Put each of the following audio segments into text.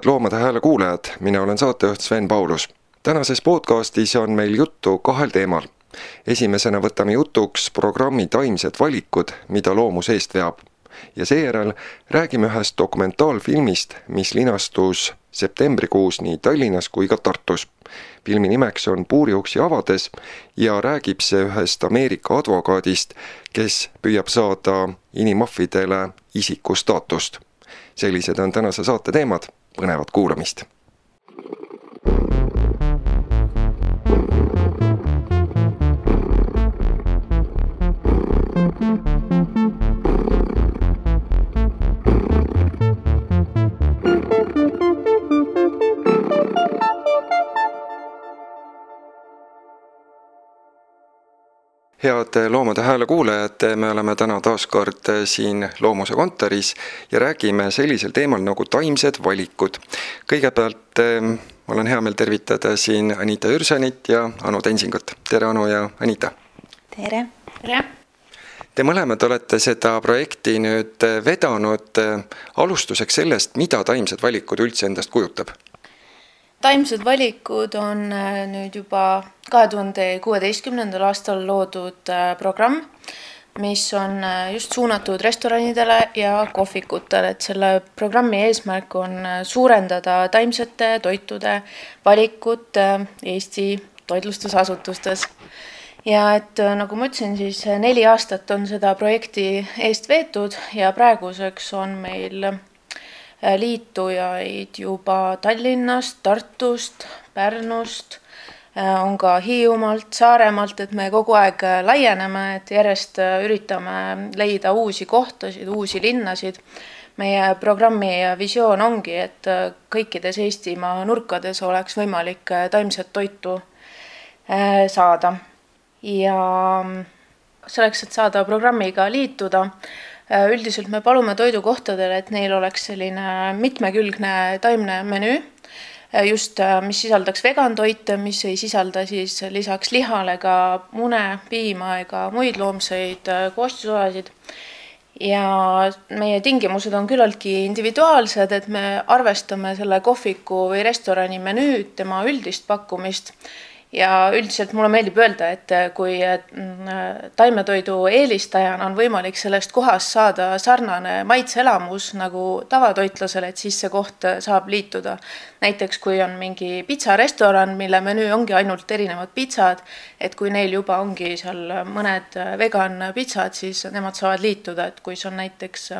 head Loomade Hääle kuulajad, mina olen saatejuht Sven Paulus. tänases podcastis on meil juttu kahel teemal. esimesena võtame jutuks programmi Taimsed valikud, mida loomus eest veab. ja seejärel räägime ühest dokumentaalfilmist, mis linastus septembrikuus nii Tallinnas kui ka Tartus. filmi nimeks on Puuriuksi avades ja räägib see ühest Ameerika advokaadist, kes püüab saada inimahvidele isikustaatust sellised on tänase saate teemad, põnevat kuulamist! Head Loomade Hääle kuulajad, me oleme täna taas kord siin Loomuse kontoris ja räägime sellisel teemal nagu taimsed valikud. kõigepealt eh, mul on hea meel tervitada siin Anita Jürsanit ja Anu Tensingut. tere, Anu ja Anita! tere! tere! Te mõlemad olete seda projekti nüüd vedanud. alustuseks sellest, mida taimsed valikud üldse endast kujutab taimsed valikud on äh, nüüd juba kahe tuhande kuueteistkümnendal aastal loodud äh, programm, mis on äh, just suunatud restoranidele ja kohvikutele, et selle programmi eesmärk on suurendada taimsete toitude valikut Eesti toitlustusasutustes. ja et nagu ma ütlesin, siis neli aastat on seda projekti eest veetud ja praeguseks on meil liitujaid juba Tallinnast, Tartust, Pärnust, äh, on ka Hiiumaalt, Saaremaalt, et me kogu aeg äh, laieneme, et järjest üritame leida uusi kohtasid, uusi linnasid. meie programmi visioon ongi, et kõikides Eestimaa nurkades oleks võimalik taimset toitu saada. ja selleks, et saada programmiga liituda, Äh, üldiselt me palume toidukohtadele, et neil oleks selline mitmekülgne taimne menüü, äh, just, äh, mis sisaldaks vegan toite, mis ei sisalda siis lisaks lihale ka mune, piima ega muid loomseid koostisosasid. ja meie tingimused on küllaltki individuaalsed, et me arvestame selle kohviku või restorani menüüd, tema üldist pakkumist ja üldiselt mulle meeldib öelda, et äh, kui mm, taimetoidu eelistajana on võimalik sellest kohast saada sarnane maitseelamus nagu tavatoitlasel, et siis see koht äh, saab liituda. näiteks kui on mingi pitsarestoran, mille menüü ongi ainult erinevad pitsad, et kui neil juba ongi seal mõned äh, vegan pitsad, siis nemad saavad liituda, et kui see on näiteks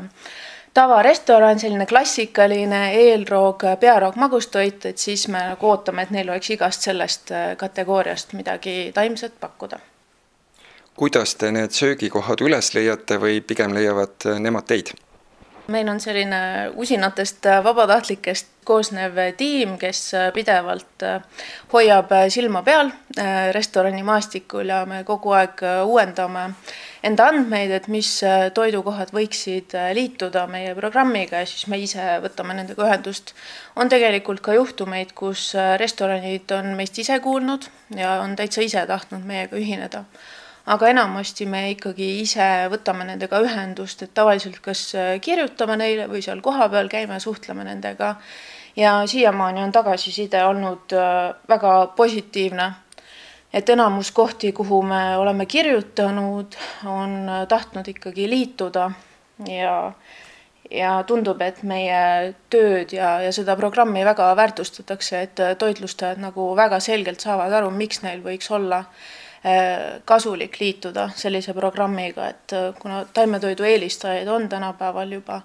tavarestoran, selline klassikaline eelroog, pearoog, magustoit, et siis me nagu ootame, et neil oleks igast sellest äh, kategooriast midagi taimset pakkuda. kuidas te need söögikohad üles leiate või pigem leiavad äh, nemad teid? meil on selline usinatest äh, vabatahtlikest koosnev tiim, kes pidevalt hoiab silma peal restoranimaastikul ja me kogu aeg uuendame enda andmeid, et mis äh, toidukohad võiksid äh, liituda meie programmiga ja siis me ise võtame nendega ühendust. on tegelikult ka juhtumeid, kus äh, restoranid on meist ise kuulnud ja on täitsa ise tahtnud meiega ühineda. aga enamasti me ikkagi ise võtame nendega ühendust, et tavaliselt kas kirjutame neile või seal kohapeal käime, suhtleme nendega ja siiamaani on tagasiside olnud väga positiivne. Et enamus kohti, kuhu me oleme kirjutanud, on tahtnud ikkagi liituda. Ja ja tundub, et meie tööd ja, ja seda programmi väga väärtustatakse, et toitlustajad nagu väga selgelt saavad aru, miks neil võiks olla eh, kasulik liituda sellise programmiga, et kuna taimetoidu eelistajaid on tänapäeval juba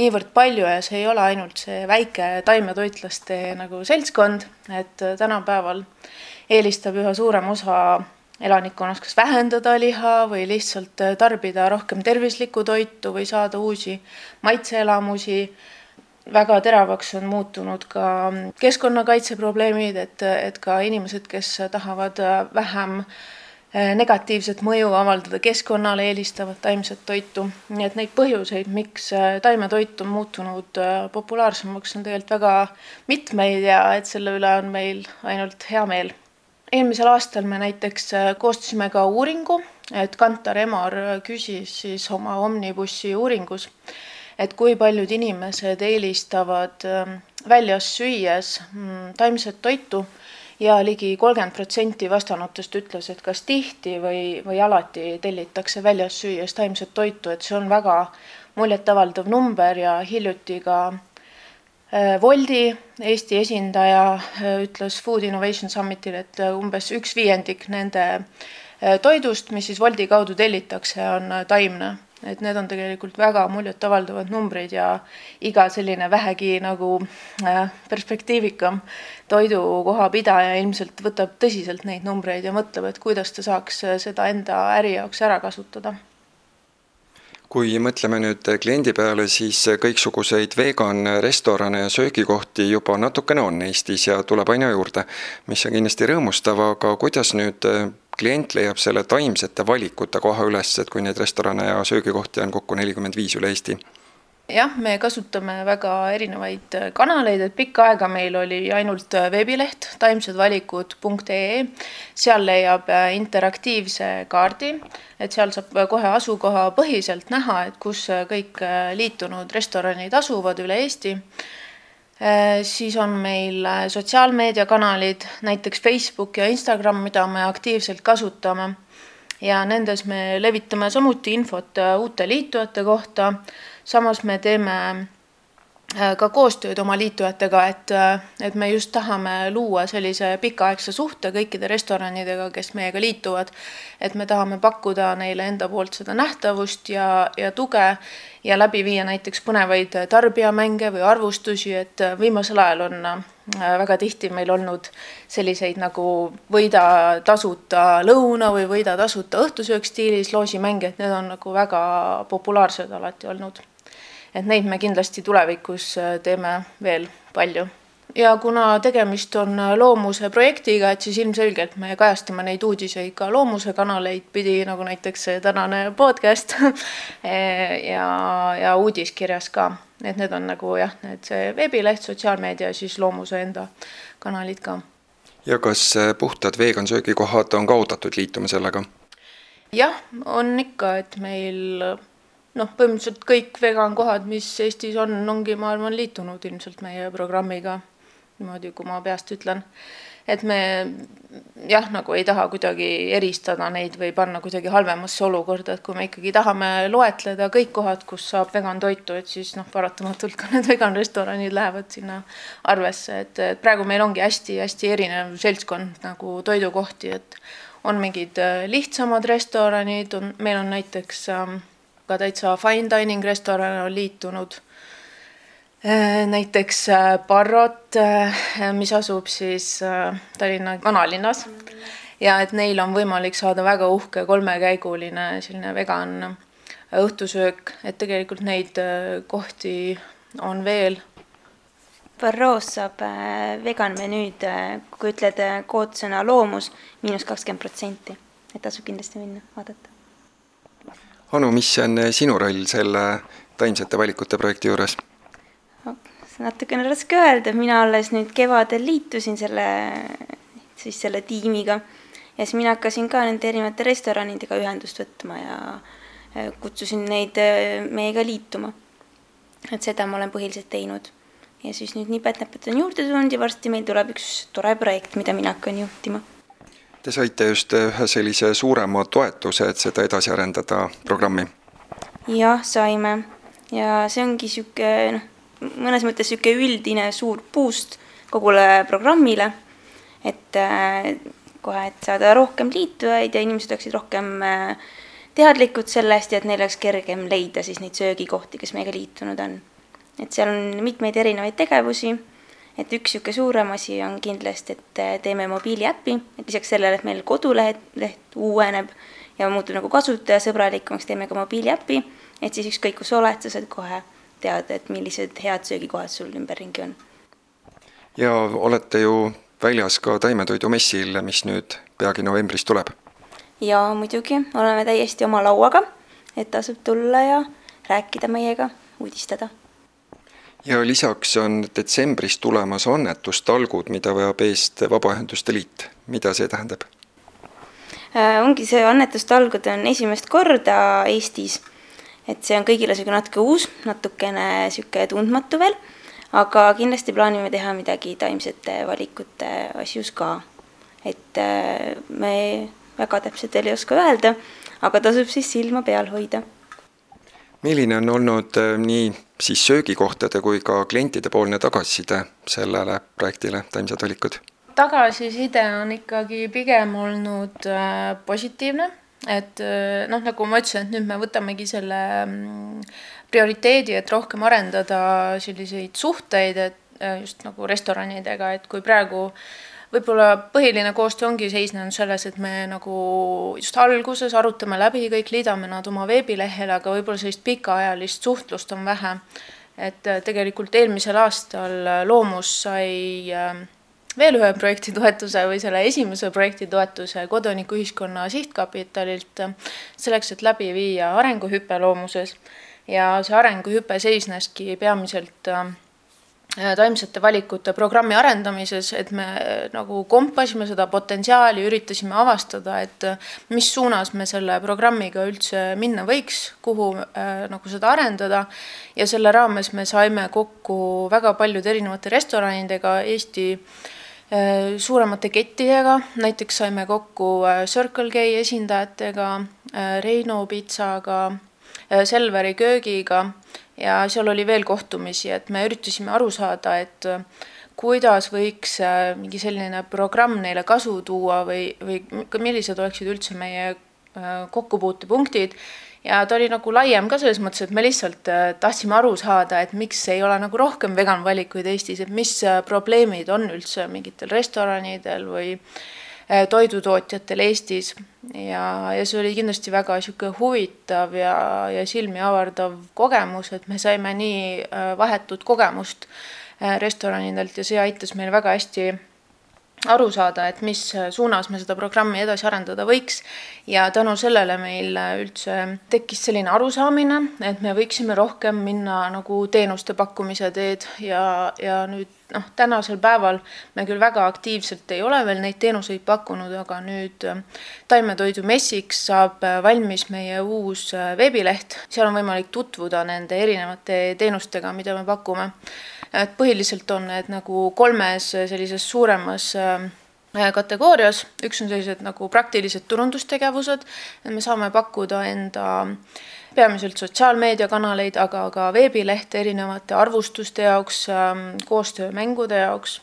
niivõrd palju ja see ei ole ainult see väike taimetoitlaste nagu seltskond, et tänapäeval eelistab üha suurem osa elanikkonnast kas vähendada liha või lihtsalt äh, tarbida rohkem tervislikku toitu või saada uusi maitseelamusi. Väga teravaks on muutunud ka keskkonnakaitse probleemid, et, et ka inimesed, kes tahavad äh, vähem äh, negatiivset mõju avaldada keskkonnale, eelistavad taimset toitu. nii et neid põhjuseid, miks taimetoit on muutunud populaarsemaks, on tegelikult väga mitmeid ja et selle üle on meil ainult hea meel eelmisel aastal me näiteks koostasime ka uuringu, et Kantar Emor küsis siis oma Omnibussi uuringus, et kui paljud inimesed eelistavad ähm, väljas süües mm, taimset toitu ja ligi kolmkümmend protsenti vastanutest ütles, et kas tihti või, või alati tellitakse väljas süües taimset toitu, et see on väga muljetavaldav number ja hiljuti ka äh, Woldi Eesti esindaja äh, ütles Food Innovation Summitil, et äh, umbes üks viiendik nende toidust, mis siis Woldi kaudu tellitakse, on taimne et need on tegelikult väga muljetavaldavad numbrid ja iga selline vähegi nagu äh, perspektiivikam toidukoha pidaja ilmselt võtab tõsiselt neid numbreid ja mõtleb, et kuidas ta saaks äh, seda enda äri jaoks ära kasutada. Kui mõtleme nüüd kliendi peale, siis kõiksuguseid vegan restorane ja söögikohti juba natukene on Eestis ja tuleb aina juurde, mis on kindlasti rõõmustav, aga kuidas nüüd klient leiab selle taimsete valikute koha üles, et kui neid restorane ja söögikohti on kokku nelikümmend viis üle Eesti? jah, me kasutame väga erinevaid kanaleid, et pikka aega meil oli ainult veebileht taimsedvalikud.ee, seal leiab interaktiivse kaardi, et seal saab kohe asukohapõhiselt näha, et kus kõik liitunud restoranid asuvad üle Eesti Äh, siis on meil äh, sotsiaalmeediakanalid, näiteks Facebook ja Instagram, mida me aktiivselt kasutame. ja nendes me levitame samuti infot äh, uute liitujate kohta. samas me teeme Äh, ka koostööd oma liitujatega, et, äh, et me just tahame luua sellise pikaaegse suhte kõikide restoranidega, kes meiega liituvad. et me tahame pakkuda neile enda poolt seda nähtavust ja, ja tuge ja läbi viia näiteks põnevaid tarbijamänge või arvustusi, et viimasel ajal on äh, väga tihti meil olnud selliseid nagu võida tasuta lõuna või võida tasuta õhtusöök stiilis loosimänge, et need on nagu väga populaarsed alati olnud et neid me kindlasti tulevikus äh, teeme veel palju ja kuna tegemist on äh, loomuse projektiga, et siis ilmselgelt me kajastame neid uudiseid ka loomuse kanaleid pidi, nagu näiteks see tänane podcast e, ja, ja uudiskirjas ka. et need on nagu jah, need see veebileht, sotsiaalmeedia, siis loomuse enda kanalid ka. ja kas äh, puhtad vegan söögikohad on ka oodatud liituma sellega? jah, on ikka, et meil noh, põhimõtteliselt kõik vegan kohad, mis Eestis on, ongi, ma arvan, liitunud ilmselt meie programmiga. niimoodi, kui ma peast ütlen. et me jah, nagu ei taha kuidagi eristada neid või panna kuidagi halvemasse olukorda, et kui me ikkagi tahame loetleda kõik kohad, kus saab vegan toitu, et siis noh, paratamatult ka need vegan restoranid lähevad sinna arvesse, et, praegu meil ongi hästi-hästi erinev seltskond nagu toidukohti, et on mingid äh, lihtsamad restoranid, on, meil on näiteks ähm, ka täitsa fine dining restorane on liitunud. Äh, näiteks Barrot, äh, äh, mis asub siis Tallinna vanalinnas ja et neil on võimalik saada väga uhke kolmekäiguline selline vegan õhtusöök, et tegelikult neid kohti on veel. Varroos saab vegan menüüd, kui ütled koodsõna loomus, miinus kakskümmend protsenti, et tasub kindlasti minna vaadata Anu, mis on sinu roll selle taimsete valikute projekti juures? natukene raske öelda, mina alles nüüd kevadel liitusin selle, siis selle tiimiga ja siis mina hakkasin ka nende erinevate restoranidega ühendust võtma ja kutsusin neid äh, meiega liituma. et seda ma olen põhiliselt teinud. ja siis nüüd nipet-näpet on juurde tulnud ja varsti meil tuleb üks tore projekt, mida mina hakkan juhtima Te saite just ühe sellise suurema toetuse, et seda edasi arendada, programmi. jah, saime ja see ongi niisugune noh, mõnes mõttes niisugune üldine suur boost kogule programmile, et äh, kohe, et saada rohkem liitujaid ja inimesed oleksid rohkem äh, teadlikud sellest ja et neil oleks kergem leida siis neid söögikohti, kes meiega liitunud on. et seal on mitmeid erinevaid tegevusi et üks niisugune suurem asi on kindlasti, et äh, teeme mobiiliäpi, et lisaks sellele, et meil koduleht, leht uueneb ja muutub nagu kasutajasõbralikumaks, teeme ka mobiiliäpi, et siis ükskõik, kus sa oled, sa saad kohe teada, et millised head söögikohad sul ümberringi on. ja olete ju väljas ka taimetoidumessil, mis nüüd peagi novembris tuleb? jaa, muidugi, oleme täiesti oma lauaga, et tasub tulla ja rääkida meiega, uudistada ja lisaks on detsembris tulemas annetustalgud, mida veab eest Vabaühenduste Liit. mida see tähendab? Äh, ongi see annetustalgud on esimest korda Eestis, et see on kõigile niisugune natuke uus, natukene niisugune tundmatu veel, aga kindlasti plaanime teha midagi taimsete valikute asjus ka. et äh, me väga täpselt veel ei oska öelda, aga tasub siis silma peal hoida. milline on olnud äh, nii siis söögikohtade kui ka klientidepoolne tagasiside sellele projektile Taimsed valikud? tagasiside on ikkagi pigem olnud äh, positiivne, et noh, nagu ma ütlesin, et nüüd me võtamegi selle mm, prioriteedi, et rohkem arendada selliseid suhteid, et just nagu restoranidega, et kui praegu äh, võib-olla põhiline koostöö ongi seisnenud selles, et me nagu just alguses arutame läbi kõik, liidame nad oma veebilehele, aga võib-olla sellist pikaajalist suhtlust on vähe. et äh, tegelikult eelmisel aastal äh, Loomus sai äh, veel ühe projekti toetuse või selle esimese projekti toetuse kodanikuühiskonna sihtkapitalilt selleks, et läbi viia arenguhüpe loomuses ja see arenguhüpe seisneski peamiselt Äh, taimsete valikute programmi arendamises, et me äh, nagu kompasime seda potentsiaali, üritasime avastada, et äh, mis suunas me selle programmiga üldse minna võiks, kuhu äh, nagu seda arendada. ja selle raames me saime kokku väga paljude erinevate restoranidega Eesti äh, suuremate kettidega, näiteks saime kokku äh, Circle K esindajatega, Reino pitsaga, Selveri köögiga ja seal oli veel kohtumisi, et me üritasime aru saada, et äh, kuidas võiks äh, mingi selline programm neile kasu tuua või, või millised oleksid üldse meie äh, kokkupuutepunktid. Ja ta oli nagu laiem ka selles mõttes, et me lihtsalt tahtsime aru saada, et miks ei ole nagu rohkem vegan valikuid Eestis, et mis probleemid on üldse mingitel restoranidel või äh, toidutootjatel Eestis. Ja, ja see oli kindlasti väga niisugune huvitav ja, ja silmi avardav kogemus, et me saime nii äh, vahetut kogemust äh, restoranidelt ja see aitas meil väga hästi aru saada, et mis suunas me seda programmi edasi arendada võiks ja tänu sellele meil üldse tekkis selline arusaamine, et me võiksime rohkem minna nagu teenuste pakkumise teed ja, ja nüüd noh, tänasel päeval me küll väga aktiivselt ei ole veel neid teenuseid pakkunud, aga nüüd taimetoidu messiks saab valmis meie uus veebileht, seal on võimalik tutvuda nende erinevate teenustega, mida me pakume. Et põhiliselt on need nagu kolmes sellises suuremas kategoorias, üks on sellised nagu praktilised turundustegevused, me saame pakkuda enda peamiselt sotsiaalmeediakanaleid, aga ka veebilehte erinevate arvustuste jaoks, ähm, koostöömängude jaoks.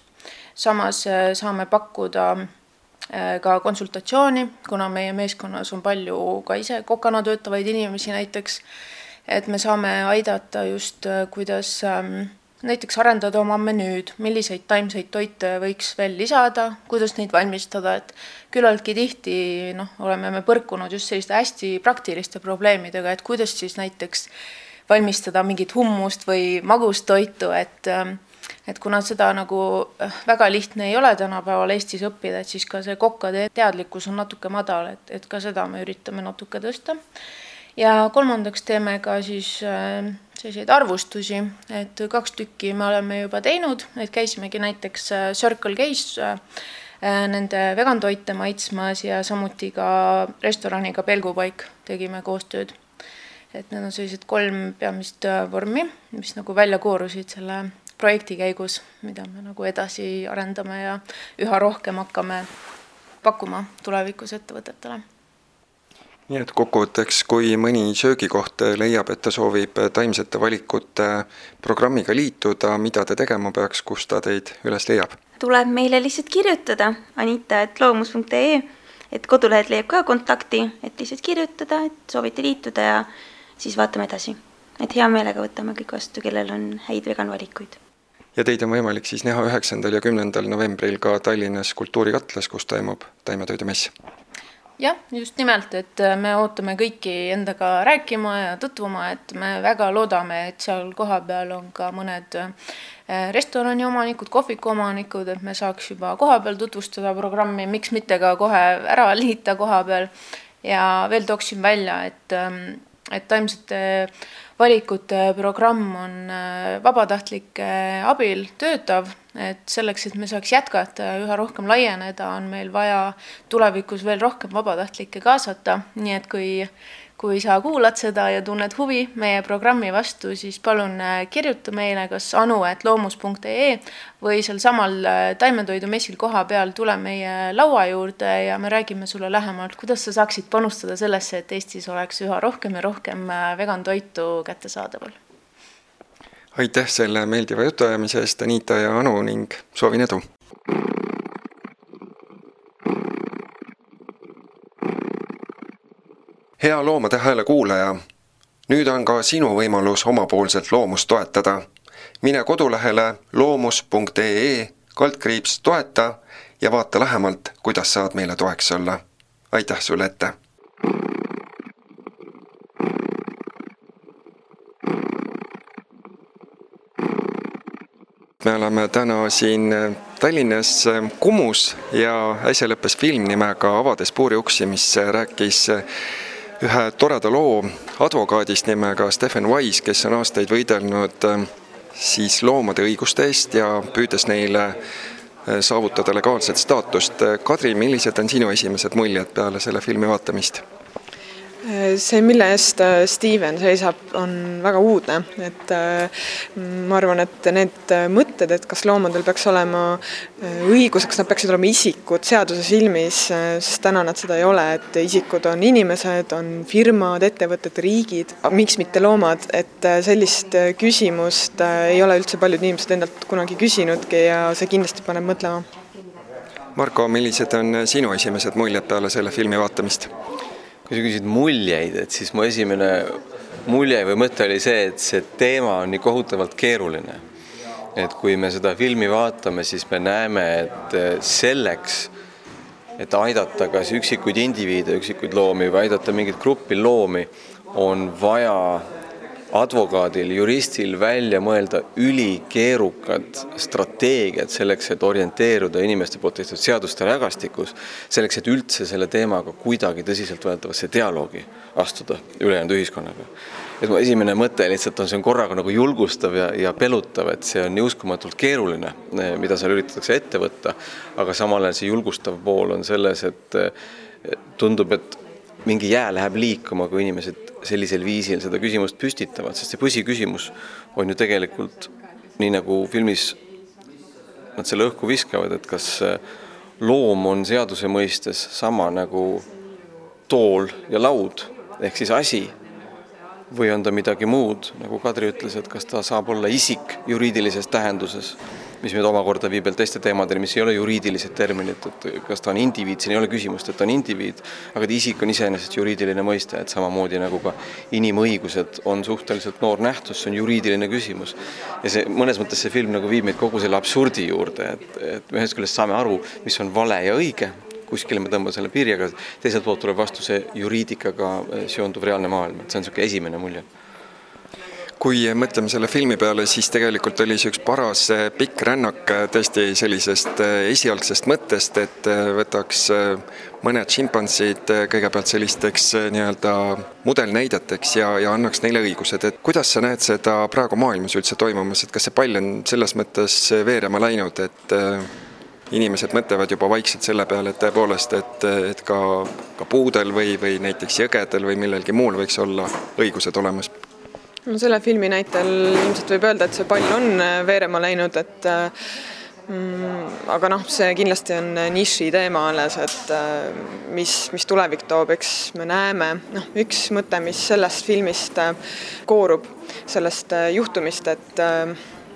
samas äh, saame pakkuda äh, ka konsultatsiooni, kuna meie meeskonnas on palju ka ise kokana töötavaid inimesi näiteks, et me saame aidata just, äh, kuidas ähm, näiteks arendada oma menüüd, milliseid taimseid toite võiks veel lisada, kuidas neid valmistada, et küllaltki tihti noh, oleme me põrkunud just selliste hästi praktiliste probleemidega, et kuidas siis näiteks valmistada mingit hummust või magustoitu, et et kuna seda nagu eh, väga lihtne ei ole tänapäeval Eestis õppida, et siis ka see kokkade teadlikkus on natuke madal, et, et ka seda me üritame natuke tõsta. Ja kolmandaks teeme ka siis äh, selliseid arvustusi, et kaks tükki me oleme juba teinud, et käisimegi näiteks äh, Circle K-s äh, nende vegantoite maitsmas ja samuti ka restoraniga Pelgupaik tegime koostööd. et need on sellised kolm peamist vormi, mis nagu välja koorusid selle projekti käigus, mida me nagu edasi arendame ja üha rohkem hakkame pakkuma tulevikus ettevõtetele nii et kokkuvõtteks, kui mõni söögikoht leiab, et ta soovib taimsete valikute programmiga liituda, mida ta tegema peaks, kus ta teid üles leiab? tuleb meile lihtsalt kirjutada anita.loomus.ee, et kodulehelt leiab ka kontakti, et lihtsalt kirjutada, et soovite liituda ja siis vaatame edasi. et hea meelega võtame kõik vastu, kellel on häid vegan valikuid. ja teid on võimalik siis näha üheksandal ja kümnendal novembril ka Tallinnas Kultuurikatlas, kus toimub taimetoidumess jah, just nimelt, et äh, me ootame kõiki endaga rääkima ja tutvuma, et me väga loodame, et seal kohapeal on ka mõned äh, restorani omanikud, kohviku omanikud, et me saaks juba kohapeal tutvustada programmi, miks mitte ka kohe ära liita kohapeal. ja veel tooksin välja, et, ähm, et taimsete valikute programm on äh, vabatahtlike abil töötav, et selleks, et me saaks jätkata ja üha rohkem laieneda, on meil vaja tulevikus veel rohkem vabatahtlikke kaasata, nii et kui kui sa kuulad seda ja tunned huvi meie programmi vastu, siis palun äh, kirjuta meile kas anu.loomus.ee või sealsamal äh, taimetoidumessil koha peal tule meie laua juurde ja me räägime sulle lähemalt, kuidas sa saaksid panustada sellesse, et Eestis oleks üha rohkem ja rohkem äh, vegan toitu kättesaadaval. Aitäh selle meeldiva jutuajamise eest, Anita ja Anu ning soovin edu! hea Loomade Hääle kuulaja, nüüd on ka sinu võimalus omapoolselt loomust toetada. mine kodulehele loomus.ee kaldkriips toeta ja vaata lähemalt, kuidas saad meile toeks olla. aitäh sulle ette! Me oleme täna siin Tallinnas Kumus ja äsja lõppes film nimega Avades puuri uksi, mis rääkis ühe toreda loo advokaadist nimega Stephen Wise, kes on aastaid võidelnud äh, siis loomade õiguste eest ja püüdes neile äh, saavutada legaalset staatust. Kadri, millised on sinu esimesed muljed peale selle filmi vaatamist? See, mille eest äh, Steven seisab, on väga uudne, et äh, ma arvan, et need mõtted, et kas loomadel peaks olema äh, õigus, kas nad peaksid olema isikud seaduse silmis, sest täna nad seda ei ole, et isikud on inimesed, on firmad, ettevõtted, riigid, miks mitte loomad, et sellist küsimust ei ole üldse paljud inimesed endalt kunagi küsinudki ja see kindlasti paneb mõtlema. Marko, millised on sinu esimesed muljed peale selle filmi vaatamist? Kui sa küsid muljeid, et siis mu esimene mulje või mõte oli see, et see teema on nii kohutavalt keeruline. et kui me seda filmi vaatame, siis me näeme, et selleks, et aidata kas üksikuid indiviide, üksikuid loomi või aidata mingit gruppi loomi, on vaja advokaadil, juristil välja mõelda ülikeerukad strateegiad selleks, et orienteeruda inimeste poolt tehtud seaduste rägastikus, selleks, et üldse selle teemaga kuidagi tõsiseltvõetavasse dialoogi astuda ülejäänud ühiskonnaga. et mu esimene mõte lihtsalt on, see on korraga nagu julgustav ja, ja pelutav, et see on nii uskumatult keeruline, mida seal üritatakse ette võtta, aga samal ajal see julgustav pool on selles, et tundub, et mingi jää läheb liikuma, kui inimesed sellisel viisil seda küsimust püstitavad, sest see põsiküsimus on ju tegelikult nii nagu filmis nad selle õhku viskavad, et kas loom on seaduse mõistes sama nagu tool ja laud ehk siis asi või on ta midagi muud, nagu Kadri ütles, et kas ta saab olla isik juriidilises tähenduses mis meid omakorda viib veel teiste teemadeni, mis ei ole juriidilised terminid, et kas ta on indiviid, siin ei ole küsimust, et ta on indiviid, aga ta isik on iseenesest juriidiline mõiste, et samamoodi nagu ka inimõigused on suhteliselt noor nähtus, see on juriidiline küsimus. ja see, mõnes mõttes see film nagu viib meid kogu selle absurdi juurde, et, et me ühest küljest saame aru, mis on vale ja õige, kuskile me tõmbame selle piiri, aga teiselt poolt tuleb vastu see juriidikaga seonduv reaalne maailm, et see on niisugune esimene mulje kui mõtleme selle filmi peale, siis tegelikult oli see üks paras eh, pikk rännak eh, tõesti sellisest eh, esialgsest mõttest, et võtaks mõned šimpansid kõigepealt sellisteks nii-öelda mudelnäideteks ja, ja annaks neile õigused, et kuidas sa näed seda praegu maailmas üldse toimumas, et kas see pall on selles mõttes veerema läinud, et inimesed mõtlevad juba vaikselt selle peale, et tõepoolest, et, et ka, ka puudel või, või näiteks jõgedel või millelgi muul võiks olla õigused olemas no selle filmi näitel ilmselt võib öelda, et see pall on äh, veerema läinud, et äh, mm, aga noh, see kindlasti on niši teema alles, et äh, mis, mis tulevik toob, eks me näeme, noh, üks mõte, mis sellest filmist koorub, sellest juhtumist, et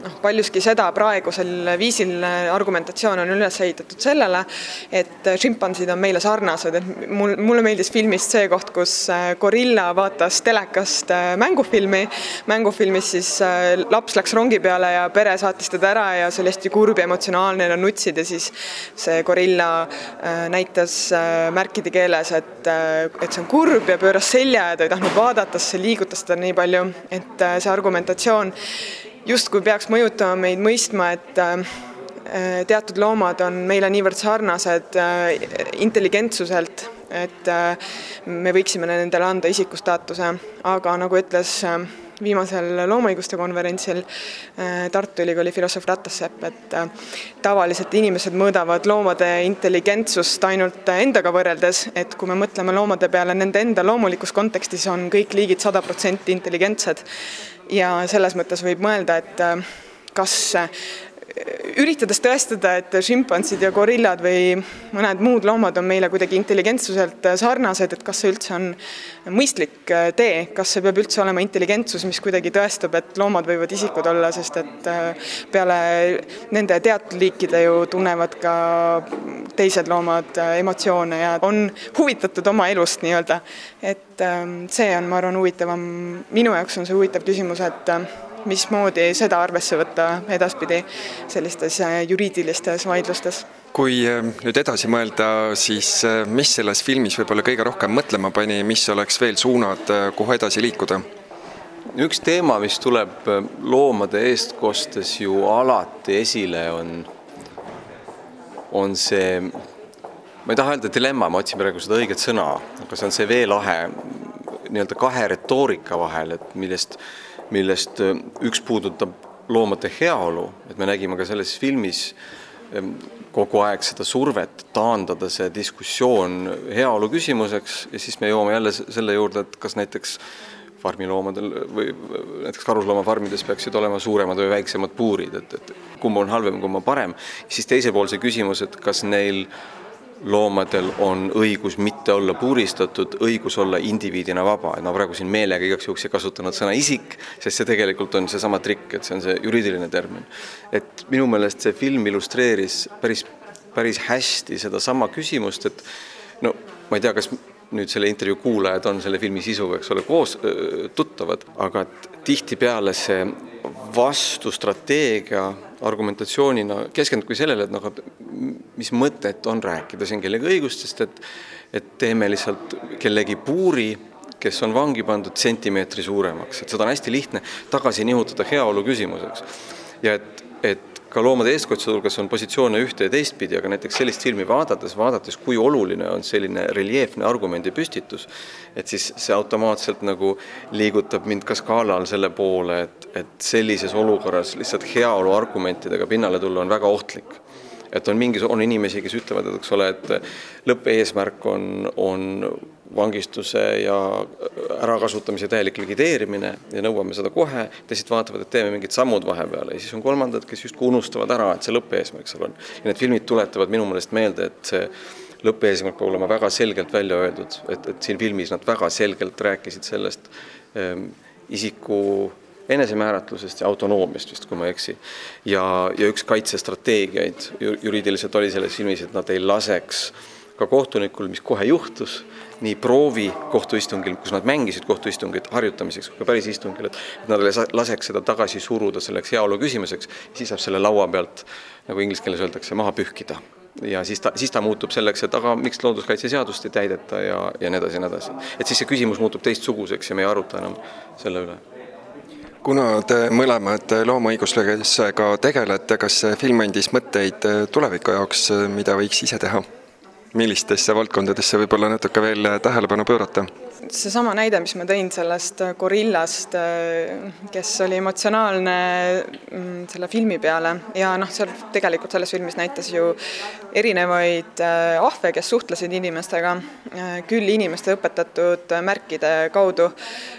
noh, paljuski seda praegusel viisil argumentatsioon on üles ehitatud sellele, et šimpansid on meile sarnased, et mul, mulle meeldis filmist see koht, kus äh, gorilla vaatas telekast äh, mängufilmi, mängufilmis siis äh, laps läks rongi peale ja pere saatis teda ära ja see oli hästi kurb ja emotsionaalne, nad nutsid ja siis see gorilla näitas märkide keeles, et, et see on kurb ja pööras selja ja ta ei tahtnud vaadata, sest see liigutas teda nii palju, et see argumentatsioon justkui peaks mõjutama meid mõistma, et äh, teatud loomad on meile niivõrd sarnased äh, intelligentsuselt, et äh, me võiksime nendele anda isikustaatuse, aga nagu ütles viimasel loomaõiguste konverentsil Tartu Ülikooli filosoof Ratassepp, et tavaliselt inimesed mõõdavad loomade intelligentsust ainult endaga võrreldes, et kui me mõtleme loomade peale nende enda loomulikus kontekstis, on kõik liigid sada protsenti intelligentsed. ja selles mõttes võib mõelda, et kas üritades tõestada, et šimpansid ja gorillad või mõned muud loomad on meile kuidagi intelligentsuselt sarnased, et kas see üldse on mõistlik äh, tee, kas see peab üldse olema intelligentsus, mis kuidagi tõestab, et loomad võivad isikud olla, sest et äh, peale nende teatud liikide ju tunnevad ka teised loomad äh, emotsioone ja on huvitatud oma elust nii-öelda. et ähm, see on, ma arvan, huvitavam, minu jaoks on see huvitav küsimus, et mismoodi seda arvesse võtta edaspidi sellistes äh, juriidilistes vaidlustes kui äh, nüüd edasi mõelda, siis äh, mis selles filmis võib-olla kõige rohkem mõtlema pani, mis oleks veel suunad, kuhu edasi liikuda? üks teema, mis tuleb loomade eestkostes ju alati esile, on, on see, ma ei taha öelda dilemma, ma otsin praegu seda õiget sõna, aga see on see veelahe nii-öelda kahe retoorika vahel, et millest millest äh, üks puudutab loomade heaolu, et me nägime ka selles filmis ähm, kogu aeg seda survet taandada see diskussioon heaolu küsimuseks ja siis me jõuame jälle selle juurde, et kas näiteks farmiloomadel või näiteks karusloomafarmides peaksid olema suuremad või väiksemad puurid, et, et kumb on halvem, kumb on parem. siis teisel pool see küsimus, et kas neil loomadel on õigus mitte olla puuristatud, õigus olla indiviidina vaba, et ma praegu siin meelega igaks juhuks ei kasutanud sõna isik, sest see tegelikult on seesama trikk, et see on see juriidiline termin. et minu meelest see film illustreeris päris, päris hästi sedasama küsimust, et no ma ei tea, kas nüüd selle intervjuu kuulajad on selle filmi sisuga, eks ole, koos tuttavad, aga tihtipeale see vastustrateegia argumentatsioonina keskendubki sellele, et noh, mis mõtet on rääkida siin kellegi õigustest, et et teeme lihtsalt kellegi puuri, kes on vangi pandud sentimeetri suuremaks, et seda on hästi lihtne tagasi nihutada heaolu küsimuseks. ja et, et ka loomade eestkostjate hulgas on positsioone ühte ja teistpidi, aga näiteks sellist filmi vaadates, vaadates, kui oluline on selline reljeefne argumendi püstitus, et siis see automaatselt nagu liigutab mind ka skaalal selle poole, et, et sellises olukorras lihtsalt heaolu argumentidega pinnale tulla on väga ohtlik et on mingi, on inimesi, kes ütlevad, et eks ole, et lõppeesmärk on, on vangistuse ja ärakasutamise täielik likvideerimine ja nõuame seda kohe, teised vaatavad, et teeme mingid sammud vahepeale ja siis on kolmandad, kes justkui unustavad ära, et see lõppeesmärk seal on. ja need filmid tuletavad minu meelest meelde, et see lõppeesmärk peab olema väga selgelt välja öeldud, et, et siin filmis nad väga selgelt rääkisid sellest ähm, isiku enesemääratlusest ja autonoomiast vist, kui ma ei eksi. ja, ja üks kaitsestrateegiaid juriidiliselt oli selles filmis, et nad ei laseks ka kohtunikul, mis kohe juhtus, nii proovi kohtuistungil, kus nad mängisid kohtuistungit harjutamiseks, kui ka päris istungil, et nad laseks seda tagasi suruda selleks heaolu küsimuseks, siis saab selle laua pealt, nagu inglise keeles öeldakse, maha pühkida ja siis ta, siis ta muutub selleks, et aga miks looduskaitseseadust ei täideta ja, ja nii edasi ja nii edasi. et siis see küsimus muutub teistsuguseks ja me ei aruta enam selle üle kuna te mõlemad loomaõiguslusega tegelete, kas see film andis mõtteid tuleviku jaoks, mida võiks ise teha? millistesse valdkondadesse võib-olla natuke veel tähelepanu pöörata? Seesama näide, mis ma tõin sellest gorillast, kes oli emotsionaalne mm, selle filmi peale ja noh, seal tegelikult selles filmis näitas ju erinevaid äh, ahve, kes suhtlesid inimestega, äh, küll inimeste õpetatud märkide kaudu.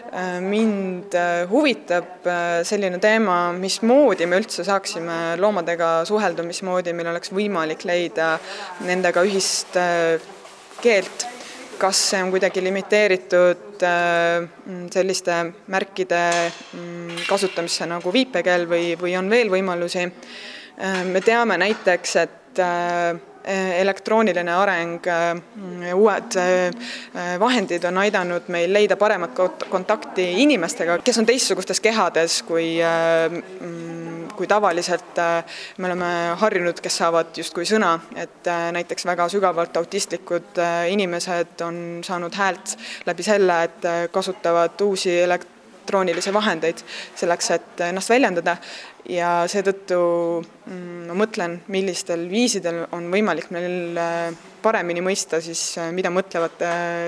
Äh, mind huvitab selline teema, mismoodi me üldse saaksime loomadega suhelda, mismoodi meil oleks võimalik leida nendega ühist keelt kas see on kuidagi limiteeritud äh, selliste märkide mm, kasutamisse nagu viipekeel või, või on veel võimalusi. Äh, me teame näiteks, et äh, elektrooniline areng, uued vahendid on aidanud meil leida paremat kontakti inimestega, kes on teistsugustes kehades kui mm, kui tavaliselt äh, me oleme harjunud, kes saavad justkui sõna, et äh, näiteks väga sügavalt autistlikud äh, inimesed on saanud häält läbi selle, et kasutavad uusi elektroonilisi vahendeid selleks, et ennast väljendada. Ja seetõttu mm, ma mõtlen, millistel viisidel on võimalik meil paremini mõista siis, mida mõtlevad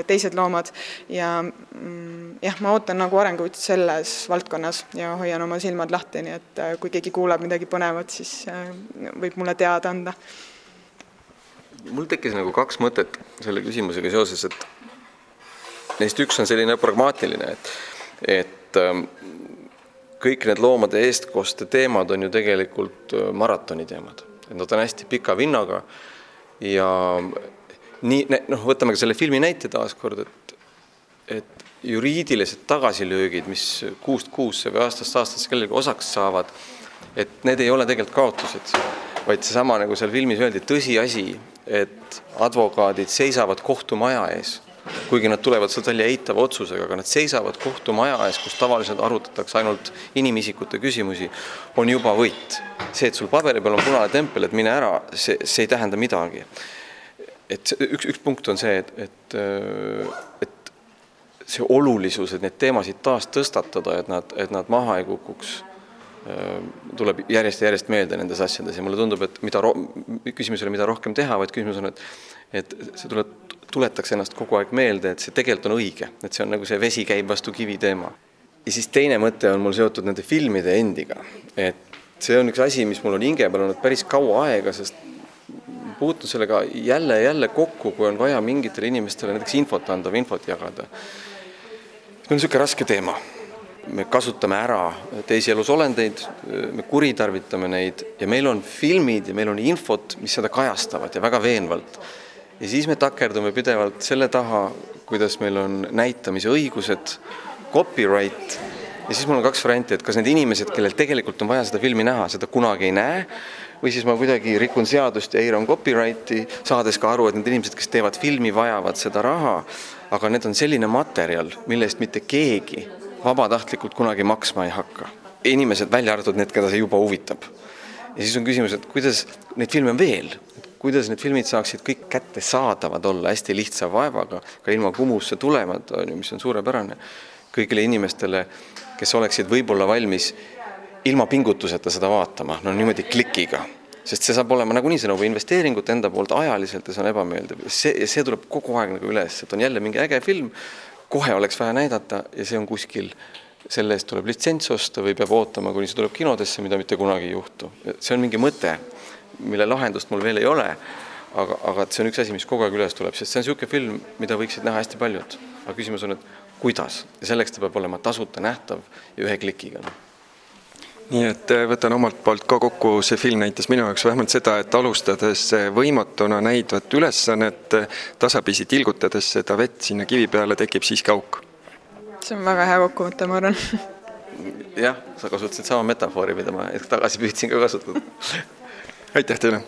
teised loomad ja mm, jah, ma ootan nagu arenguid selles valdkonnas ja hoian oma silmad lahti, nii et kui keegi kuuleb midagi põnevat, siis võib mulle teada anda. mul tekkis nagu kaks mõtet selle küsimusega seoses, et neist üks on selline pragmaatiline, et, et kõik need loomade eestkoste teemad on ju tegelikult äh, maratoni teemad, et nad on hästi pika vinnaga ja nii, noh, võtame ka selle filmi näite taaskord, et, et juriidilised tagasilöögid, mis kuust kuusse või aastast aastasse kellelegi osaks saavad, et need ei ole tegelikult kaotused, vaid seesama, nagu seal filmis öeldi, tõsiasi, et advokaadid seisavad kohtumaja ees kuigi nad tulevad sealt välja eitava otsusega, aga nad seisavad kohtumaja ees, kus tavaliselt arutatakse ainult inimisikute küsimusi, on juba võit. see, et sul paberi peal on punane tempel, et mine ära, see, see ei tähenda midagi. et üks, üks punkt on see, et, et, et see olulisus, et neid teemasid taas tõstatada, et nad, et nad maha ei kukuks tuleb järjest ja järjest meelde nendes asjades ja mulle tundub, et mida küsimus ei ole, mida rohkem teha, vaid küsimus on, et et see tuleb tuletaks ennast kogu aeg meelde, et see tegelikult on õige, et see on nagu see vesi käib vastu kivi teema. ja siis teine mõte on mul seotud nende filmide endiga, et see on üks asi, mis mul on hinge peal olnud päris kaua aega, sest puutun sellega jälle ja jälle kokku, kui on vaja mingitele inimestele näiteks infot anda või infot jagada. see on niisugune raske teema. me kasutame ära teisi elusolendeid, me kuritarvitame neid ja meil on filmid ja meil on infot, mis seda kajastavad ja väga veenvalt ja siis me takerdume pidevalt selle taha, kuidas meil on näitamise õigused, copyright ja siis mul on kaks varianti, et kas need inimesed, kellel tegelikult on vaja seda filmi näha, seda kunagi ei näe või siis ma kuidagi rikun seadust ja eiran copyrighti, saades ka aru, et need inimesed, kes teevad filmi, vajavad seda raha, aga need on selline materjal, mille eest mitte keegi vabatahtlikult kunagi maksma ei hakka. inimesed, välja arvatud need, keda see juba huvitab. ja siis on küsimus, et kuidas neid filme on veel, kuidas need filmid saaksid kõik kättesaadavad olla hästi lihtsa vaevaga, ka ilma Kumusse tulemata, on ju, mis on suurepärane, kõigile inimestele, kes oleksid võib-olla valmis ilma pingutuseta seda vaatama, no niimoodi klikiga. sest see saab olema nagunii, see nõuab investeeringut enda poolt ajaliselt ja see on ebameeldiv. see, see tuleb kogu aeg nagu üles, et on jälle mingi äge film, kohe oleks vaja näidata ja see on kuskil selle eest tuleb litsents osta või peab ootama, kuni see tuleb kinodesse, mida mitte kunagi ei juhtu. see on mingi mõte mille lahendust mul veel ei ole, aga, aga et see on üks asi, mis kogu aeg üles tuleb, sest see on niisugune film, mida võiksid näha hästi paljud. aga küsimus on, et kuidas ja selleks ta peab olema tasuta nähtav ja ühe klikiga nii et äh, võtan omalt poolt ka kokku, see film näitas minu jaoks vähemalt seda, et alustades võimatuna näidvat ülesannet, tasapisi tilgutades seda vett sinna kivi peale, tekib siiski auk. see on väga hea kokkuvõte, ma arvan. jah, sa kasutasid sama metafoori, mida ma hetk tagasi püüdsin ka kasutada aitäh teile!